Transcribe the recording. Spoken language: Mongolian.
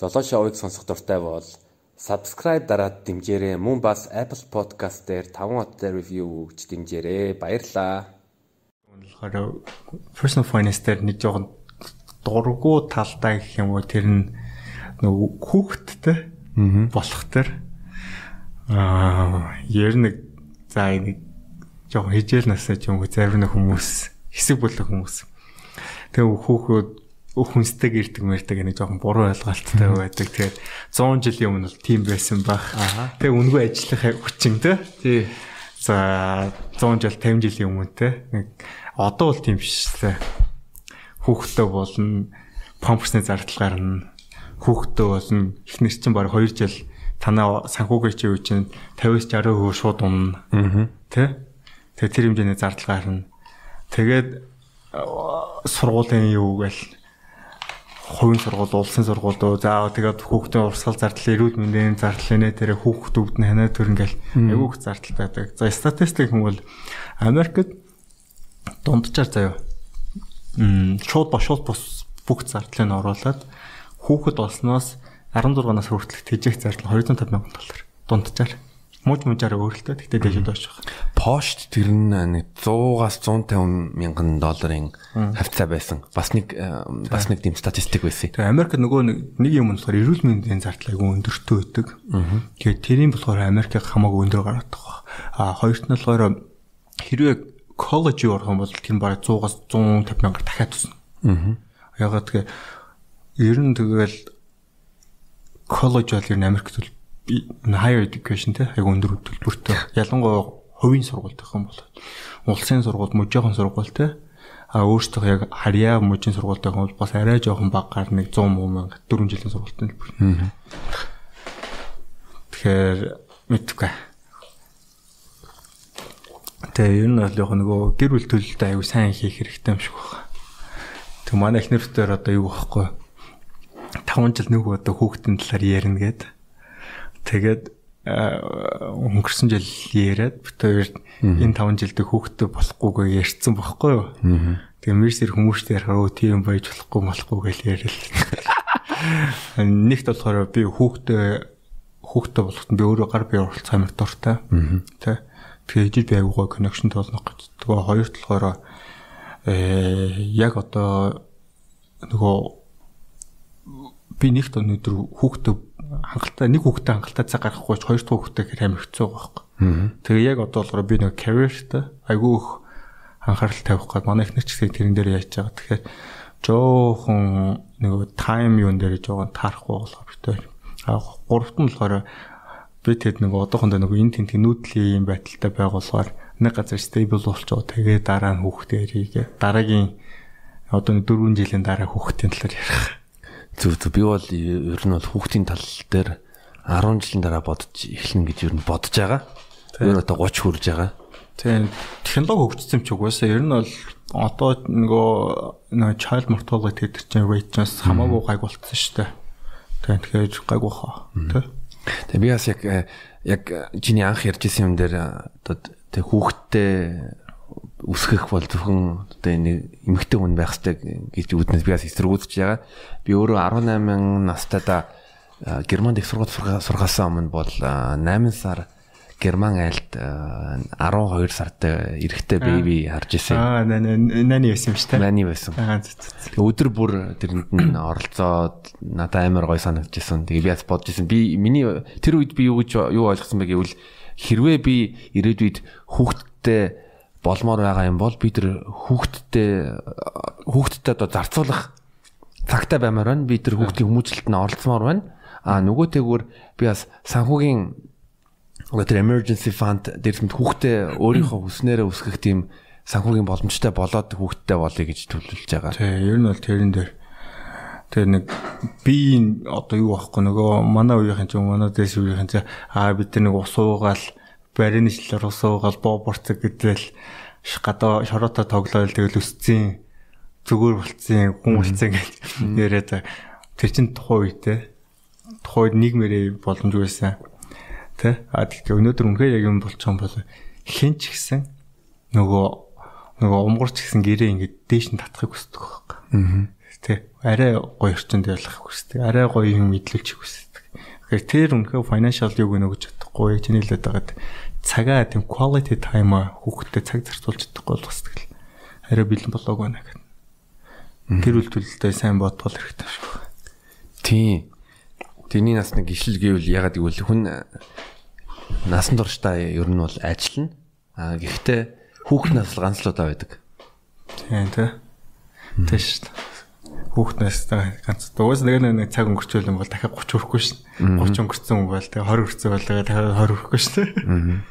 Золоо шоуыг сонсох дуртай бол subscribe дараад дэмжээрэй. Мөн бас Apple Podcast дээр 5 хоттой review өгч дэмжээрэй. Баярлалаа. Болохоор personal finance дээр нэг жоохон дургу талдаа гэх юм уу тэр нь нөгөө хүүхдтэй болох тэр аа ер нь за нэг жоохон хижээл насаа ч юм уу зарим нэг хүмүүс хэсэг бүлэг хүмүүс тэгээ хүүхүүд хүнстэйг ирдэг мэрдэг нэг жоохон буруу ойлголттой байдаг. Тэгээд 100 жилийн өмнө бол тийм байсан баг. Тэгээ үнгүй ажиллах хүчин те. Тий. За 100 жил 50 жилийн өмнө те. Нэг одоо бол тийм биш те. Хүүхдтэй болно, памперсны зардал гарна. Хүүхдтэй болно. Эхнэр чинь баг 2 жил танаа санхүүгийн чи үе чинь 50-60% шууд унана. Аа. Тэ? Тэгээ тэр хэмжээний зардал гарна. Тэгээд сургуулийн юу гээл хувийн сургууль, улсын сургууль дөө заавал тэгээд хүүхдийн урсгал зардал, эрүүл мэндийн зардал нэ тэр хүүхдүүд нь ханаа төр ингээл айгүйх зардал байдаг. За статистик бол Америкт дунджаар заяа. Мм шууд бошууд бус бүх зардлыг нь оруулаад хүүхэд болсноос 16 нас хүртэлх тэжээх зардал 250 сая доллар дунджаар мууж мужаараа өөрөлтөө тэгтээ бооч байгаа. Пошт тэр нь нэг 100-аас 150 мянган долларын хавцаа байсан. Бас нэг э, бас нэг тийм статистик байсан. Тэгээ Америк нөгөө нэг юм болохоор эрүүл мэндийн зардал айгүй өндөртөө өгдөг. Тэгээ тэрийн болохоор Америк хамаагүй өндөр гараад байгаа. А хоёрт нь болохоор хэрвээ коллеж юу орох юм бол тэр бараг 100-аас 150 мянгаар дахиад тусна. Аа. Ягаад тэгээ ер нь тэгэл коллеж бол ер нь Америкт higher education те айгу өндөр төлбөртэй. Ялангуяа хувийн сургууль гэх юм бол улсын сургууль, мужийн сургууль те а өөртөө яг харьяа мужийн сургуультай хүмүүс бас арай жоохон багаар нэг 100 мянга 4 жилийн сургуультай төлбөр. Тэгэхээр мэдвгүй. Тэгээ ер нь бол яг нөгөө гэр бүл төлөлтөд аюу сайн хийх хэрэгтэй юм шиг байна. Тэг манай эхнэртээр одоо юу байхгүй 5 жил нэг удаа хүүхдийн талаар ярина гэдэг Тэгээд өнгөрсөн жил яриад хоёр энэ 5 жилдээ хүүхдтэй болохгүйгээ ярьсан байхгүй юу. Тэгээ мэрсэр хүмүүстэй ярихаар өө тийм байж болохгүй болохгүй гэж ярил. Нэгт болохоор би хүүхдтэй хүүхдтэй болоход би өөрөө гар бие оролцох амар дуртай. Тэ. Тэгээ ижил би аюугаа коннекшн тоолнох гэж. Тэгээ хоёр талаараа э яг одоо нөгөө би нэгт өнөдөр хүүхдтэй хангалттай нэг хүүхдээ хангалттай цаг гаргахгүй ч хоёр дахь хүүхдээ хэрэг амар хэцүү байгаа байхгүй. Тэгээ яг одоо болохоор би нэг career-тэй айгүй их анхаарал тавих гээд манай их нэгчсийг тэрэн дээр яаж байгаа. Тэгэхээр жоохон нэг time юун дээр жоохон таарахгүй болохоор битээ. А гуравт нь болохоор би тэд нэг одоохондоо нэг энэ тент нүүдлийн байдалтай байгуулгаар нэг газар stable болчихоо тэгээ дараа нь хүүхдээ ирийгээ дараагийн одоо нэг 4 жилийн дараа хүүхдийн талаар ярих Зүг зүг би бол ер нь бол хүүхдийн тал дээр 10 жилийн дараа бодож эхлэн гэж ер нь бодож байгаа. Ер нь одоо 30 хүрж байгаа. Тийм. Технологи хөгжсөн ч угаасаа ер нь бол одоо нөгөө нөгөө child mortality гэдэг чинь rate-наас хамаагүй гайг болцсон шүү дээ. Тийм. Тэгэхээр гайгүй хаа. Тэ. Тэгээ би бас яг яг чиний анх ярьж исэн юм дээр одоо тэг хүүхдтэй үсгэх бол зөвхөн одоо энэ эмэгтэй хүн байх хэрэгтэй гэж үүднээс би бас эсэргүүцэж байгаа. Би өөрөө 18 настайдаа Германд их сургууль сургаасан өмнө бол 8 сар Герман айлд 12 сартай эрэгтэй беби харж ирсэн. Аа нани байсан юм шүү дээ. Нани байсан. Өдөр бүр тэрэнд нь оролцоод надад амар гой санагдчихсан. Тэгээ би бас бодож ирсэн. Би миний тэр үед би юу гэж юу ойлгосон бэ гэвэл хэрвээ би ирээдүйд хүүхдтэй болмоор байгаа юм бол бид тэр хүүхдтэй хүүхдтэй одоо зарцуулах цагтаа баймаар байна. Би тэр хүүхдийн хүмүүжлэлтэнд оролцмоор байна. А нөгөөтэйгүр би бас санхүүгийн одоо тэр emergency fund дээрсэнд хүүхдээ өөрийнхөө хүснээрээ үсгэх тийм санхүүгийн боломжтой болоод хүүхдтэй болъё гэж төлөвлөж байгаа. Тий, ер нь бол тэрэн дээр тэр нэг би одоо юу байхгүй нөгөө манай үеийнхэн ч манай дэс үеийнхэн ч аа бид нэг ус уугаал барины шлэр ус уугаал боо борцог гэдэл гадаа шороотой тоглоол тэгэл өсцэн зүгээр болцсон хүн болцсон гэж яриад тэр чин тухайн үедээ тухайд нийгмэрээ боломжгүй байсан. Тэ? А тэгэхээр өнөөдөр үнхээр яг юм болчих юм бол хэн ч гисэн нөгөө нөгөө умгарч гисэн гэрээ ингээд дээш нь татахыг хүсдэг байхгүй. Тэ арай гоё орчинд явах хүсдэг. Арай гоё юм мэдлүүлчих хүсдэг. Тэгэхээр тэр үнэхээр financial юг нөгөж чадахгүй чиний л байгаад цагаа тийм quality time хүүхдэд цаг зарцуулж чадахгүй болсдаг л. Арай бэлэн болоог байна гэх. Тэр үйлдэлтэй сайн бодгол хэрэгтэй шүү. Тийм. Тэний нас нэг гişл гэвэл ягаад гэвэл хүн насан туршдаа ер нь бол ажиллана. А гэхдээ хүүхд нас ганц л удаа байдаг. Тийм тий. Тэш шүү дээ хүүхднээс ганц уус нэг нэг цаг өнгөрчөөл юм бол дахиад 30 хүрэхгүй шин. 30 өнгөрцөн юм бол тэгээ 20 хүрцэн бол дахиад 20 хүрэхгүй шин